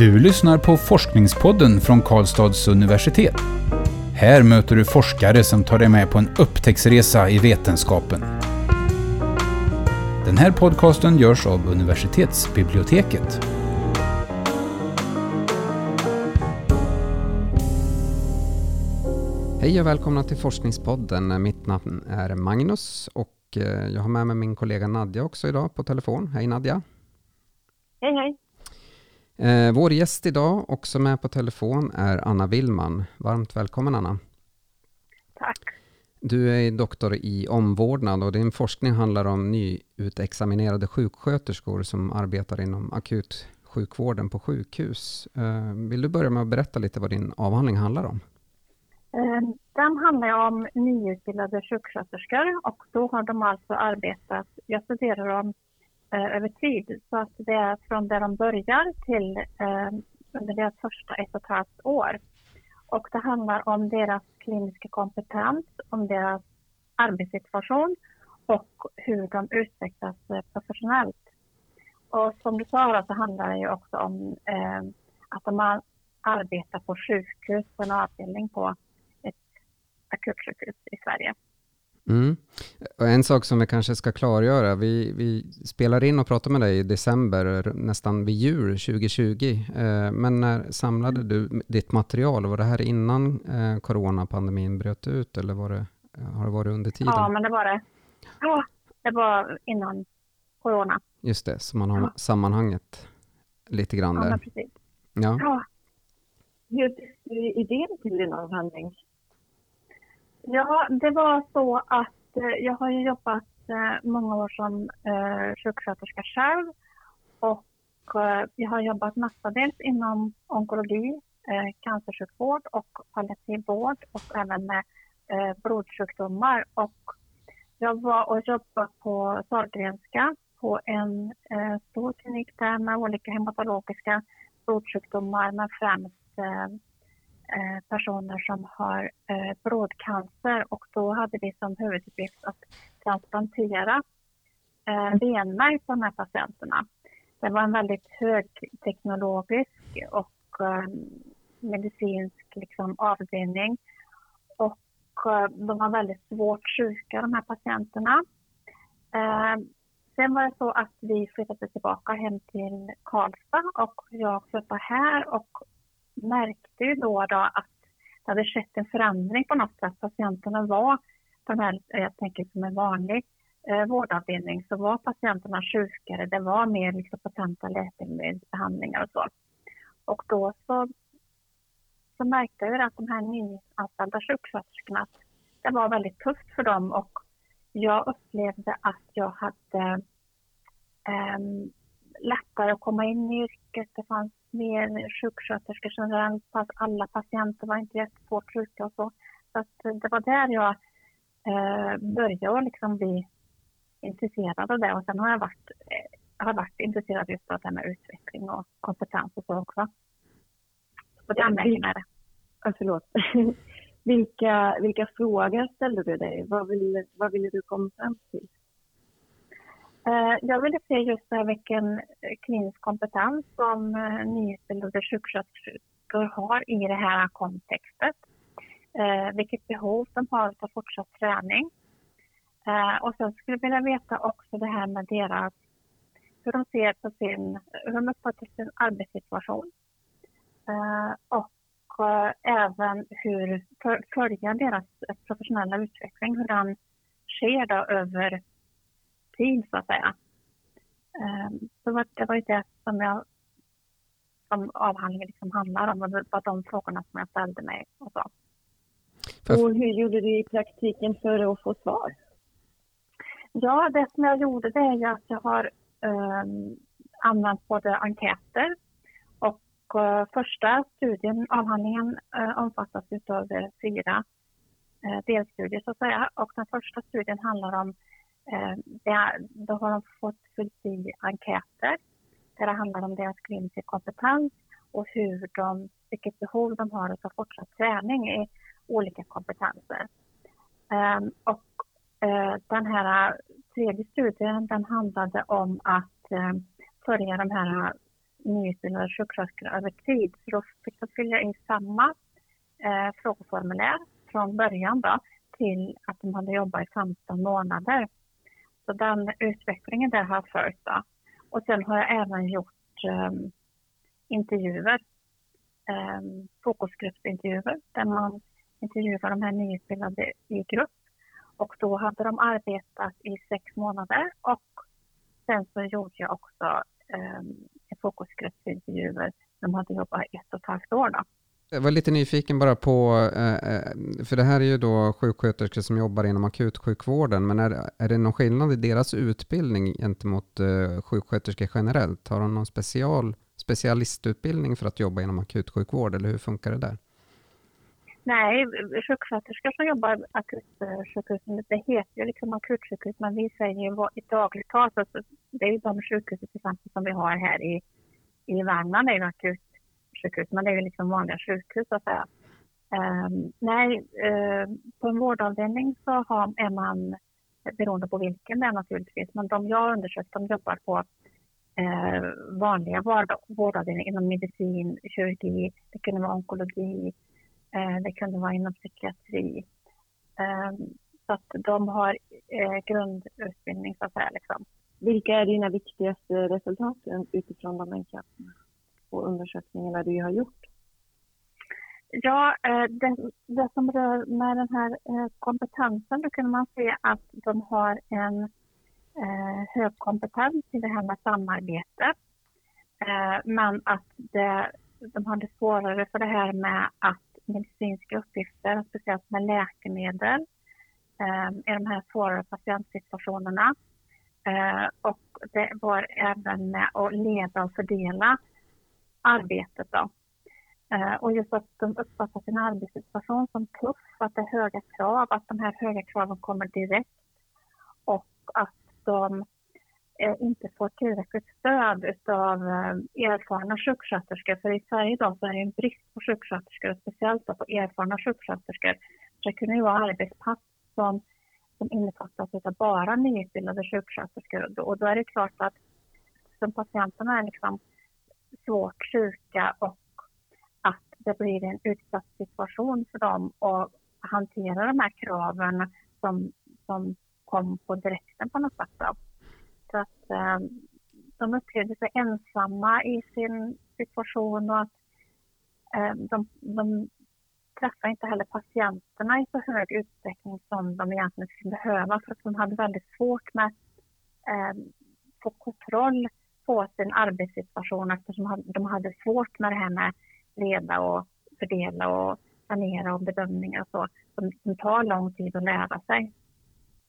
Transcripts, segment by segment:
Du lyssnar på Forskningspodden från Karlstads universitet. Här möter du forskare som tar dig med på en upptäcktsresa i vetenskapen. Den här podcasten görs av universitetsbiblioteket. Hej och välkomna till Forskningspodden. Mitt namn är Magnus och eh, jag har med mig min kollega Nadja också idag på telefon. Hej Nadja! Hej hej! Eh, vår gäst idag, också med på telefon, är Anna Willman. Varmt välkommen Anna! Tack! Du är doktor i omvårdnad och din forskning handlar om nyutexaminerade sjuksköterskor som arbetar inom akutsjukvården på sjukhus. Eh, vill du börja med att berätta lite vad din avhandling handlar om? Eh, den handlar om nyutbildade sjuksköterskor och då har de alltså arbetat, jag studerar dem eh, över tid, så att det är från där de börjar till eh, under deras första ett och ett halvt år. Och det handlar om deras kliniska kompetens, om deras arbetssituation och hur de utvecklas eh, professionellt. Och som du sa så handlar det ju också om eh, att de arbetar på sjukhus, på en avdelning på ett akutsjukhus i Sverige. Mm. Och en sak som vi kanske ska klargöra, vi, vi spelar in och pratar med dig i december, nästan vid jul 2020. Eh, men när samlade du ditt material? Var det här innan eh, coronapandemin bröt ut eller var det, har det varit under tiden? Ja, men det var det. Ja, det var innan corona. Just det, så man har ja. sammanhanget lite grann ja, där. Precis. Ja, ja. Hur idén till din avhandling? Ja, det var så att eh, jag har ju jobbat eh, många år som eh, sjuksköterska själv och eh, jag har jobbat mestadels inom onkologi, eh, cancersjukvård och palliativ vård och även med eh, blodsjukdomar. Och jag var och jobbade på Sahlgrenska på en eh, stor klinik där med olika hematologiska blodsjukdomar men främst Eh, personer som har eh, blodcancer och då hade vi som huvuduppgift att transplantera eh, benmärg på de här patienterna. Det var en väldigt högteknologisk och eh, medicinsk liksom, avdelning och eh, de var väldigt svårt sjuka de här patienterna. Eh, sen var det så att vi flyttade tillbaka hem till Karlstad och jag flyttade här och märkte ju då, då att det hade skett en förändring på något sätt. Patienterna var, på den här, jag tänker som en vanlig eh, vårdavdelning, så var patienterna sjukare. Det var mer liksom patenta läkemedelsbehandlingar och så. Och då så, så märkte jag att de här nyanställda sjuksköterskorna, det var väldigt tufft för dem och jag upplevde att jag hade eh, lättare att komma in i yrket. Det fanns mer sjuksköterskor generellt. Alla patienter var inte jättesvårt sjuka och så. Så att eh, det var där jag eh, började liksom bli intresserad av det. Och sen har jag varit, eh, har varit intresserad just av det här med utveckling och kompetens och så också. Och det använder jag med det. Ja, förlåt. vilka, vilka frågor ställde du dig? Vad ville, vad ville du komma fram till? Eh, jag ville se just här vilken eh, klinisk kompetens som eh, nyutbildade sjuksköterskor har i det här kontextet. Vilket behov de har av fortsatt träning. Och sen skulle jag vilja veta också det här med deras, hur de ser på sin, hur de uppfattar sin arbetssituation. Och även hur, följa deras professionella utveckling, hur den sker då över tid så att säga. Ehm, så det var ju det som, jag, som avhandlingen liksom handlar om, det var de frågorna som jag ställde mig och så. Och hur gjorde du i praktiken för att få svar? Ja, det som jag gjorde det är ju att jag har um, använt både enkäter och uh, första studien, avhandlingen, uh, omfattas av fyra uh, delstudier så att säga. Och den första studien handlar om Eh, Eh, då har de fått fyllt i enkäter där det handlar om deras kliniska kompetens och hur de, vilket behov de har av fortsatt träning i olika kompetenser. Ehm, och eh, den här tredje studien den handlade om att uh, följa de här nyutbildade sjuksköterskorna över tid. Så då fick de fylla i samma eh, frågeformulär från början då, till att de hade jobbat i 15 månader. Så den utvecklingen där har jag följt. Då. Och sen har jag även gjort um, intervjuer, ehm, um, fokusgruppsintervjuer där man intervjuar de här nyutbildade i grupp. Och då hade de arbetat i sex månader och sen så gjorde jag också ehm, um, fokusgruppsintervjuer. De hade jobbat ett och ett halvt år. Då. Jag var lite nyfiken bara på, eh, eh, för det här är ju då sjuksköterskor som jobbar inom akutsjukvården, men är, är det någon skillnad i deras utbildning gentemot eh, sjuksköterskor generellt? Har de någon special, specialistutbildning för att jobba inom akutsjukvård, eller hur funkar det där? Nej, sjuksköterskor som jobbar akutsjukhus, det heter ju liksom akutsjukhus, men vi säger ju i dagligt tal, så det är ju de sjukhus till exempel som vi har här i, i Värmland, det är ju akut, sjukhus, men det är ju liksom vanliga sjukhus så att säga. Um, nej, uh, på en vårdavdelning så har, är man, beroende på vilken det är naturligtvis, men de jag har undersökt, de jobbar på uh, vanliga vård, vårdavdelningar inom medicin, kirurgi, det kunde vara onkologi, uh, det kunde vara inom psykiatri. Um, så att de har uh, grundutbildning så att säga. Liksom. Vilka är dina viktigaste resultat utifrån de enkäterna på undersökningarna du har gjort? Ja, eh, det, det som rör med den här eh, kompetensen, då kunde man se att de har en eh, hög kompetens i det här med samarbete. Men att det, de hade svårare för det här med att medicinska uppgifter, speciellt med läkemedel i de här svårare patientsituationerna. Och det var även med att leda och fördela arbetet. Då. Eh, och just att de uppfattar sin arbetssituation som tuff, att det är höga krav, att de här höga kraven kommer direkt och att de eh, inte får tillräckligt stöd av eh, erfarna sjuksköterskor. För i Sverige idag så är det en brist på sjuksköterskor, speciellt på erfarna sjuksköterskor. det kunde ju vara arbetspass som, som innefattas av bara nyutbildade sjuksköterskor. Och då är det klart att som patienterna är liksom svårt sjuka och att det blir en utsatt situation för dem att hantera de här kraven som, som kom på direkten på något sätt. Då. Så att eh, de upplevde sig ensamma i sin situation och att eh, de, de träffar inte heller patienterna i så hög utsträckning som de egentligen skulle behöva för att de hade väldigt svårt med att eh, få kontroll på sin arbetssituation eftersom de hade svårt med det här med leda och fördela och planera och bedömningar och så som, som tar lång tid att lära sig.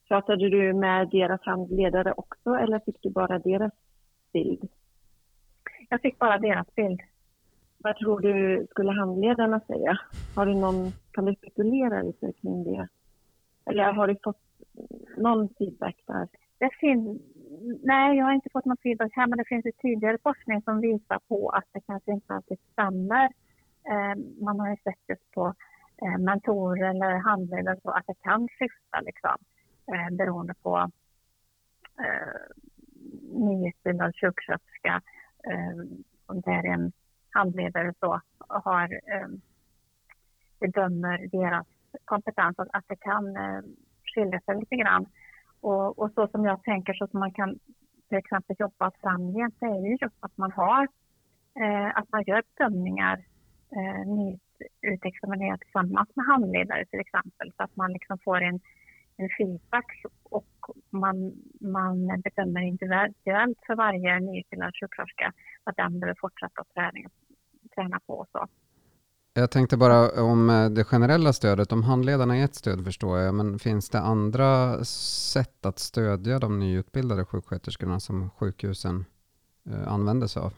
Pratade du med deras handledare också eller fick du bara deras bild? Jag fick bara deras bild. Vad tror du skulle handledarna säga? Har du någon, kan du spekulera lite kring det? Eller har du fått någon feedback där? Det finns, nej, jag har inte fått någon feedback här, men det finns ju tidigare forskning som visar på att det kanske inte alltid stämmer. Eh, man har ju sett just på eh, mentorer eller handledare så att det kan skifta liksom eh, beroende på eh, nyutbildad sjuksköterska, eh, om det är en handledare så, har, eh, bedömer deras kompetens, att, att det kan eh, skilja sig lite grann. Och, och, så som jag tänker så som man kan till exempel jobba framgent, det är ju just att man har, eh, att man gör bedömningar eh, nyutexaminerad tillsammans med handledare till exempel, så att man liksom får en en feedback och man, man bedömer individuellt för varje nyutbildad sjuksköterska vad den behöver fortsätta träna, träna på. Och så. Jag tänkte bara om eh, det generella stödet, om handledarna är ett stöd förstår jag, men finns det andra sätt att stödja de nyutbildade sjuksköterskorna som sjukhusen eh, använder sig av?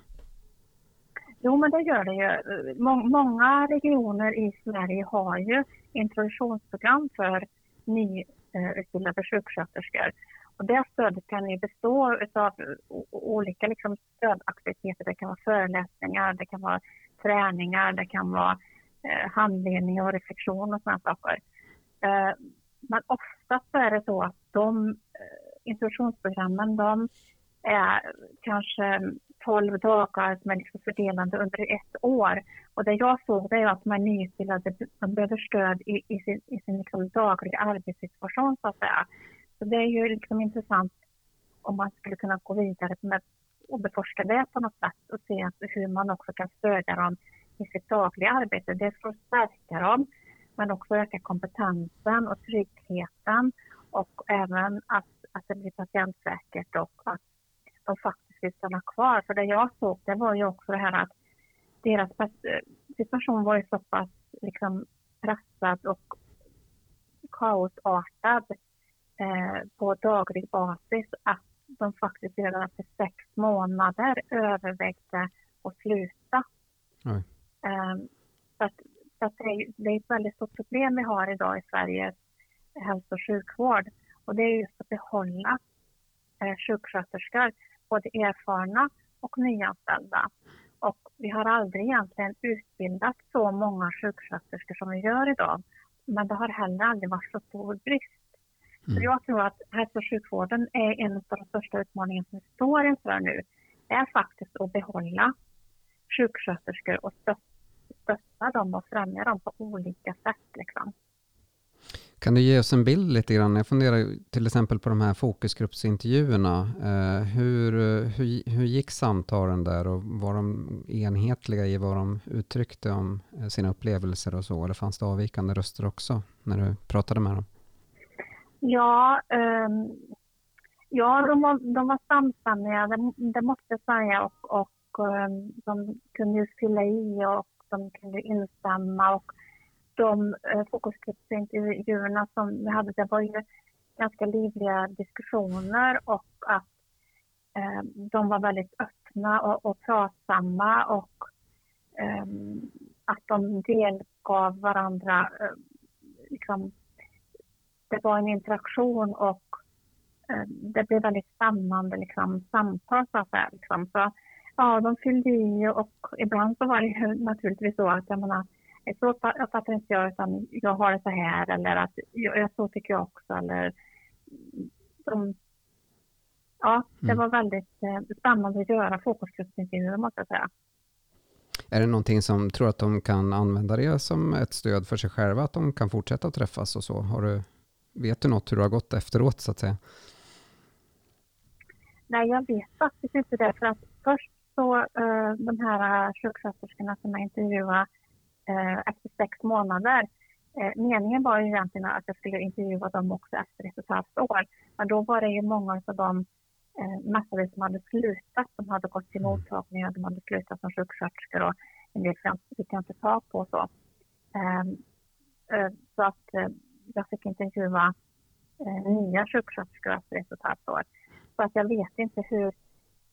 Jo, men det gör det ju. Många regioner i Sverige har ju introduktionsprogram för nyutbildade sjuksköterskor. Och det stödet kan ju bestå av olika liksom stödaktiviteter. Det kan vara föreläsningar, det kan vara träningar, det kan vara eh, handledning och reflektion och sådana saker. Eh, men oftast så är det så att de eh, introduktionsprogrammen de är kanske 12 dagar som är liksom fördelande under ett år. Och det jag såg det är att de är nyutbildade de behöver stöd i, i sin, i sin liksom dagliga arbetssituation så att säga. Så det är ju liksom intressant om man skulle kunna gå vidare med och beforska det på något sätt och se hur man också kan stödja dem i sitt dagliga arbete. Det för att stärka dem men också öka kompetensen och tryggheten och även att, att det blir patientsäkert och att de faktiskt vill stanna kvar. För det jag såg det var ju också det här att deras situation var ju så pass liksom pressad och kaosartad eh, på daglig basis att de faktiskt redan efter sex månader övervägde att sluta. Um, så att, så att det, är, det är ett väldigt stort problem vi har idag i Sveriges hälso och sjukvård. Och det är just att behålla eh, sjuksköterskor, både erfarna och nyanställda. Och vi har aldrig egentligen utbildat så många sjuksköterskor som vi gör idag. Men det har heller aldrig varit så stor brist. Mm. Så jag tror att hälso och sjukvården är en av de största utmaningarna som vi står inför nu. Det är faktiskt att behålla sjuksköterskor och stötta dem och främja dem på olika sätt. Liksom. Kan du ge oss en bild lite grann? Jag funderar till exempel på de här fokusgruppsintervjuerna. Eh, hur, hur, hur gick samtalen där och var de enhetliga i vad de uttryckte om eh, sina upplevelser och så? Eller fanns det avvikande röster också när du pratade med dem? Ja, um, ja de, var, de var samstämmiga, det, det måste jag säga. Och, och um, de kunde ju fylla i och de kunde instämma. Och, de eh, uh, fokusgruppsintervjuerna som vi hade, det var ju ganska livliga diskussioner och att eh, de var väldigt öppna och, och pratsamma och ehm, att de delgav varandra. uh, liksom, det var en interaktion och eh, det blev väldigt spännande liksom, samtal så att säga. Liksom. Så, ja, de fyllde i och ibland så var det ju naturligtvis så att jag menar, så fattar inte jag, utan jag har det så här eller att jag, så tycker jag också. Eller, de, ja, det mm. var väldigt eh, spännande att göra fokusgruppsintervjuer måste jag säga. Är det någonting som tror att de kan använda det som ett stöd för sig själva, att de kan fortsätta träffas och så? Har du, vet du något hur det har gått efteråt så att säga? Nej, jag vet faktiskt inte det. För att först så, uh, de här sjuksköterskorna som jag intervjuade, eh, efter sex månader. Eh, meningen var ju egentligen att jag skulle intervjua dem också efter ett och ett halvt år. Men då var det ju många av dem eh, mestadels som hade slutat, som hade gått till mm. mottagningar, de hade slutat som sjuksköterskor och en del fick jag inte tag på. Så, ehm, eh, så att eh, jag fick intervjua eh, nya sjuksköterskor efter ett och ett halvt år. Så att jag vet inte hur...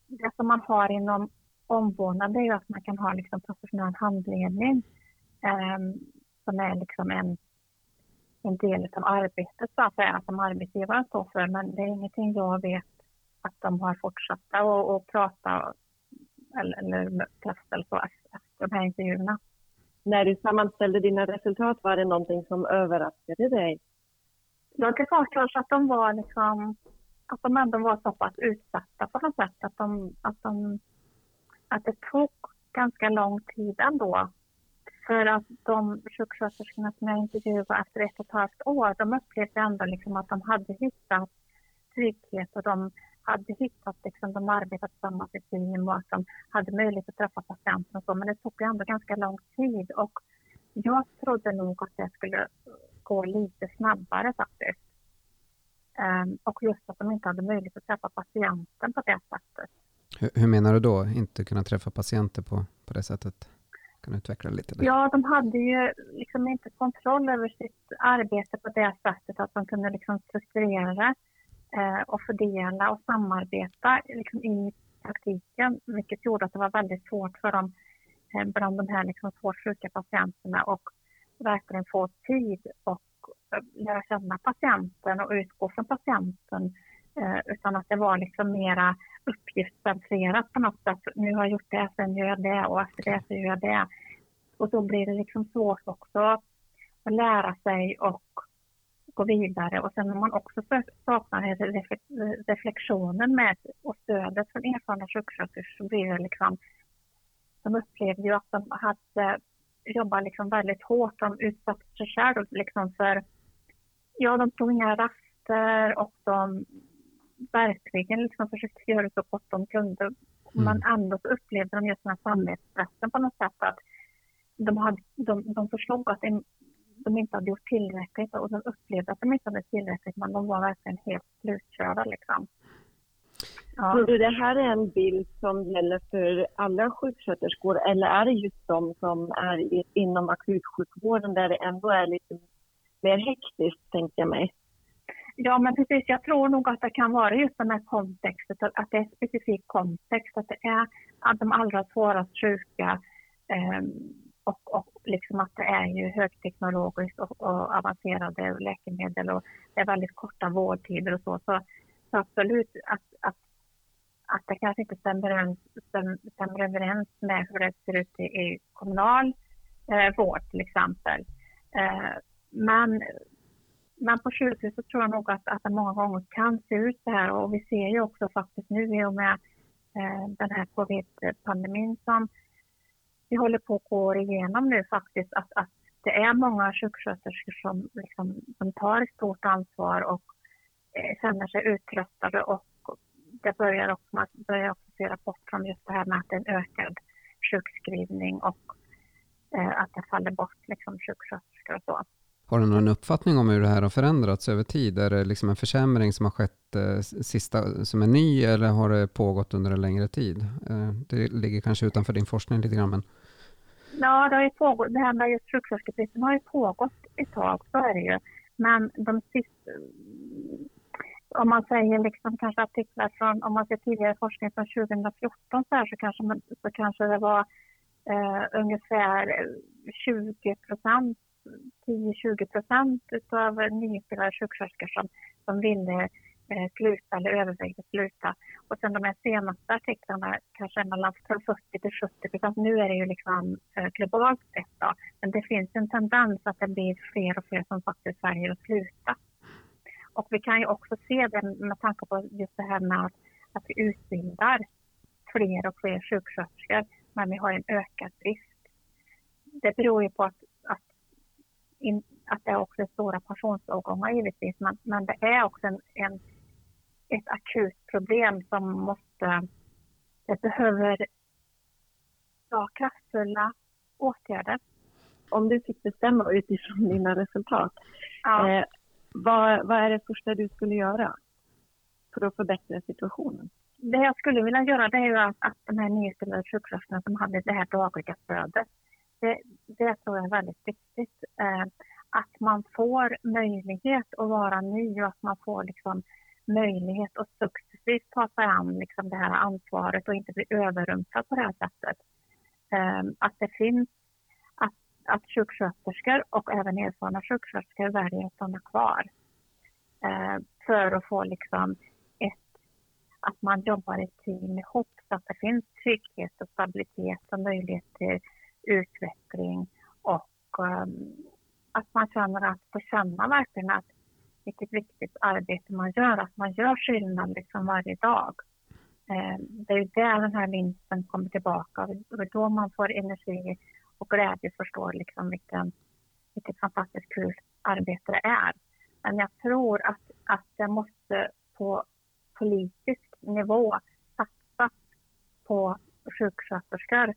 Det som man har inom omvårdnad är ju att man kan ha liksom professionell handledning eh, som är liksom en, en del av arbetet så att säga, som arbetsgivaren står för. Men det är ingenting jag vet att de har fortsatt att prata eller, eller testa så efter de här intervjuerna. När du sammanställde dina resultat, var det någonting som överraskade dig? Jag kan förstå kanske att de var liksom, att de ändå var så pass utsatta på något sätt. Att, de, att, de, att det tog ganska lång tid ändå för att de sjuksköterskorna som jag intervjuade efter ett och ett halvt år, de upplevde ändå liksom att de hade hittat trygghet och de hade hittat, liksom, de arbetat tillsammans i team och att de hade möjlighet att träffa patienten och så. Men det tog ändå ganska lång tid och jag trodde nog att det skulle gå lite snabbare faktiskt. Um, och just att de inte hade möjlighet att träffa patienten på det sättet. Hur, hur menar du då, inte kunna träffa patienter på, på det sättet? Kan du utveckla lite? Där? Ja, de hade ju liksom inte kontroll över sitt arbete på det sättet att de kunde liksom strukturera eh, Eh, och fördela och samarbeta liksom i praktiken, vilket gjorde att det var väldigt svårt för dem eh, bland de här liksom svårt sjuka patienterna och verkligen få tid och eh, lära känna patienten och utgå från patienten eh, utan att det var liksom mera uppgiftsbaserat på något sätt. Nu har jag gjort det, sen gör jag det och efter det så gör jag det. Och då blir det liksom svårt också att lära sig och gå vidare och sen om man också saknar reflektionen med och stödet från erfarna sjuksköterskor så blir det liksom, de upplevde ju att de hade jobbat liksom väldigt hårt, de utsatte sig själva liksom för, ja de tog inga raster och de verkligen liksom försökte göra så gott de kunde. Mm. Men ändå så upplevde de just den här samvetspressen på något sätt att de, hade, de, de förstod att de inte hade gjort tillräckligt och de upplevde att de inte hade tillräckligt men de var verkligen helt slutkörda liksom. Ja. Tror du det här är en bild som gäller för alla sjuksköterskor eller är det just de som är inom akutsjukvården där det ändå är lite mer hektiskt, tänkte jag mig? Ja, men precis. Jag tror nog att det kan vara just den här kontexten, att det är specifik kontext, att det är att de allra svårast sjuka eh, och, och liksom att det är ju högteknologiskt och, och, avancerade läkemedel och det är väldigt korta vårdtider och så. Så, så absolut att, att, att det kanske inte stämmer överens, stämmer överens med hur det ser ut i, i kommunal eh, vård till exempel. Eh, men, men på sjukhus så tror jag nog att, att det många gånger kan se ut så här och vi ser ju också faktiskt nu i och med eh, den här covid-pandemin som vi håller på att gå igenom nu faktiskt att, att det är många sjuksköterskor som, liksom, som tar ett stort ansvar och eh, känner sig uttröttade och det börjar också, man börjar också se rapporter om just det här med att det är en ökad sjukskrivning och eh, att det faller bort liksom, sjuksköterskor och så. Har du någon uppfattning om hur det här har förändrats över tid? Är det liksom en försämring som har skett eh, sista, som är ny eller har det pågått under en längre tid? Eh, det ligger kanske utanför din forskning lite grann. Men... Ja, det, har ju pågått, det här med just sjuksköterskebristen har ju pågått ett tag, så är det ju. Men de sista, om man säger liksom kanske artiklar från, om man ser tidigare forskning från 2014 så, här, så, kanske, man, så kanske det var eh, ungefär eh, 20 procent 10-20 procent av nyutbildade sjuksköterskor som, som ville Eh, sluta eller övervägde sluta. Och sen de här senaste artiklarna kanske mellan 40 till 70 procent. Nu är det ju liksom eh, globalt sett då. Men det finns en tendens att det blir fler och fler som faktiskt väljer att sluta. Och vi kan ju också se det med tanke på just det här med att, att vi utbildar fler och fler sjuksköterskor men vi har en ökad brist. Det beror ju på att in, att det också är stora pensionsavgångar givetvis, men, men det är också en, en, ett akut problem som måste, det behöver ja, kraftfulla åtgärder. Om du fick bestämma utifrån dina resultat, ja. eh, vad, vad är det första du skulle göra för att förbättra situationen? Det jag skulle vilja göra det är att, att de här nyutbildade sjuksköterskorna som hade det här dagliga stödet, det, det tror jag är väldigt viktigt. Eh, att man får möjlighet att vara ny och att man får liksom möjlighet att successivt ta sig an liksom det här ansvaret och inte bli överrumplad på det här sättet. Ehm, att det finns att, att sjuksköterskor och även erfarna sjuksköterskor väljer att stanna kvar. Ehm, för att få liksom ett, att man jobbar i team ihop så att det finns trygghet och stabilitet och möjlighet till utveckling och ehm, att man känner att få känna verkligen att vilket viktigt arbete man gör, att man gör skillnad liksom varje dag. Eh, det är ju där den här vinsten kommer tillbaka och det är då man får energi och glädje förstår liksom vilken, vilket fantastiskt kul arbete det är. Men jag tror att, att det måste på politisk nivå satsas på sjuksköterskor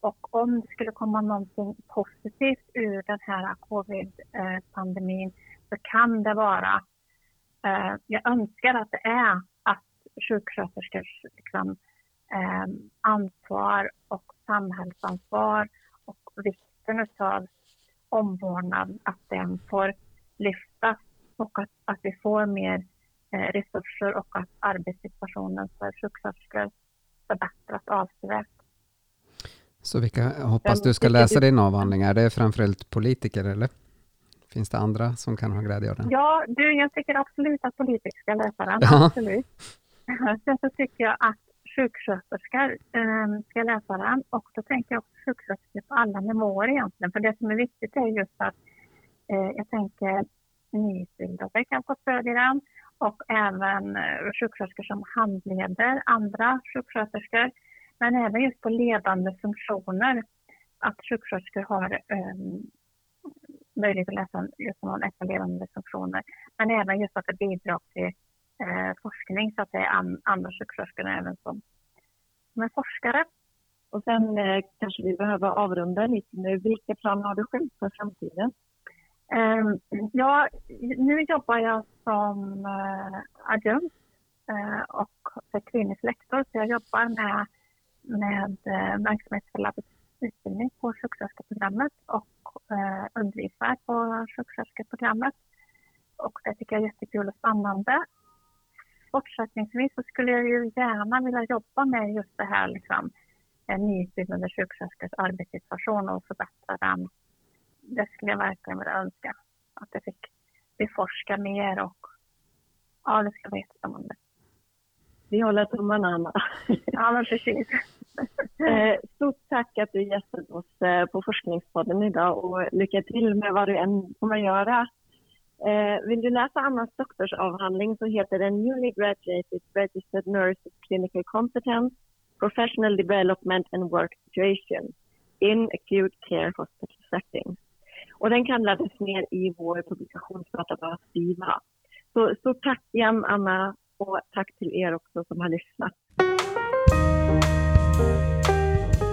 och om det skulle komma någonting positivt ur den här covid-pandemin eh, så kan det vara, eh, jag önskar att det är att sjuksköterskors liksom, eh, ansvar och samhällsansvar och vikten av omvårdnad, att den får lyftas och att, att vi får mer eh, resurser och att arbetssituationen för sjuksköterskor förbättras avsevärt. Så vilka hoppas du ska läsa din avhandling? Är det framförallt politiker eller? Finns det andra som kan ha glädje av den? Ja, du, jag tycker absolut att politiker ska läsa den. Ja. Absolut. Sen så tycker jag att sjuksköterskor eh, ska läsa den och då tänker jag också sjuksköterskor på alla nivåer egentligen. För det som är viktigt är just att eh, jag tänker nyutbildade kan få stöd i den och även eh, sjuksköterskor som handleder andra sjuksköterskor. Men även just på ledande funktioner, att sjuksköterskor har um, möjlighet att läsa just någon ledande funktioner. Men även just att det bidrar till eh, forskning så att det är an, andra sjuksköterskor även som, som är forskare. Och sen eh, kanske vi behöver avrunda lite nu. Vilka planer har du själv för framtiden? Eh, ja, nu jobbar jag som eh, adjunkt eh, och för klinisk lektor. Så jag jobbar med, med eh, verksamhetsförlagd utbildning på sjuksköterskeprogrammet på sjuksköterskeprogrammet. Och det tycker jag är jättekul och spännande. Fortsättningsvis så skulle jag ju gärna vilja jobba med just det här liksom, nyutbildade sjuksköterskors arbetssituation och förbättra den det skulle jag verkligen vilja önska. Att jag fick beforska mer och ja, det ska vara jättespännande. Vi håller tummarna, Anna. ja, men precis. Eh, stort tack att du gästade oss eh, på Forskningspodden idag och lycka till med vad du än kommer göra. Eh, vill du läsa Annas doktorsavhandling så heter den Newly Graduated Registered Nurse of Clinical Competence, Professional Development and Work Situation in Acute Care Hospital Setting. Och den kan laddas ner i vår publikationsdatabas SIVA. Så stort tack igen Anna och tack till er också som har lyssnat.